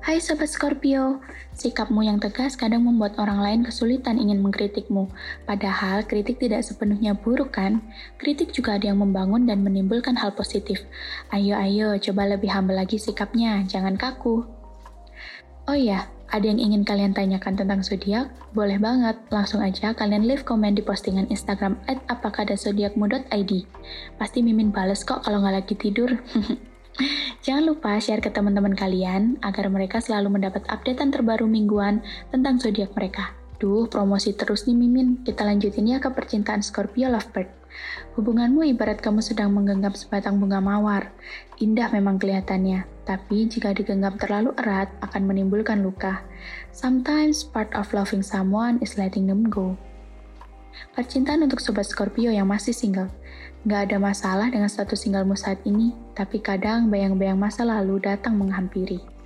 Hai Sobat Scorpio, sikapmu yang tegas kadang membuat orang lain kesulitan ingin mengkritikmu. Padahal kritik tidak sepenuhnya buruk kan? Kritik juga ada yang membangun dan menimbulkan hal positif. Ayo-ayo, coba lebih humble lagi sikapnya, jangan kaku. Oh iya, ada yang ingin kalian tanyakan tentang zodiak? Boleh banget, langsung aja kalian leave komen di postingan Instagram at. Pasti Mimin bales kok kalau nggak lagi tidur. Jangan lupa share ke teman-teman kalian agar mereka selalu mendapat updatean terbaru mingguan tentang zodiak mereka. Duh, promosi terus nih Mimin. Kita lanjutin ya ke percintaan Scorpio Lovebird. Hubunganmu ibarat kamu sedang menggenggam sebatang bunga mawar. Indah memang kelihatannya, tapi jika digenggam terlalu erat akan menimbulkan luka. Sometimes part of loving someone is letting them go. Percintaan untuk sobat Scorpio yang masih single. Gak ada masalah dengan status singlemu saat ini, tapi kadang bayang-bayang masa lalu datang menghampiri.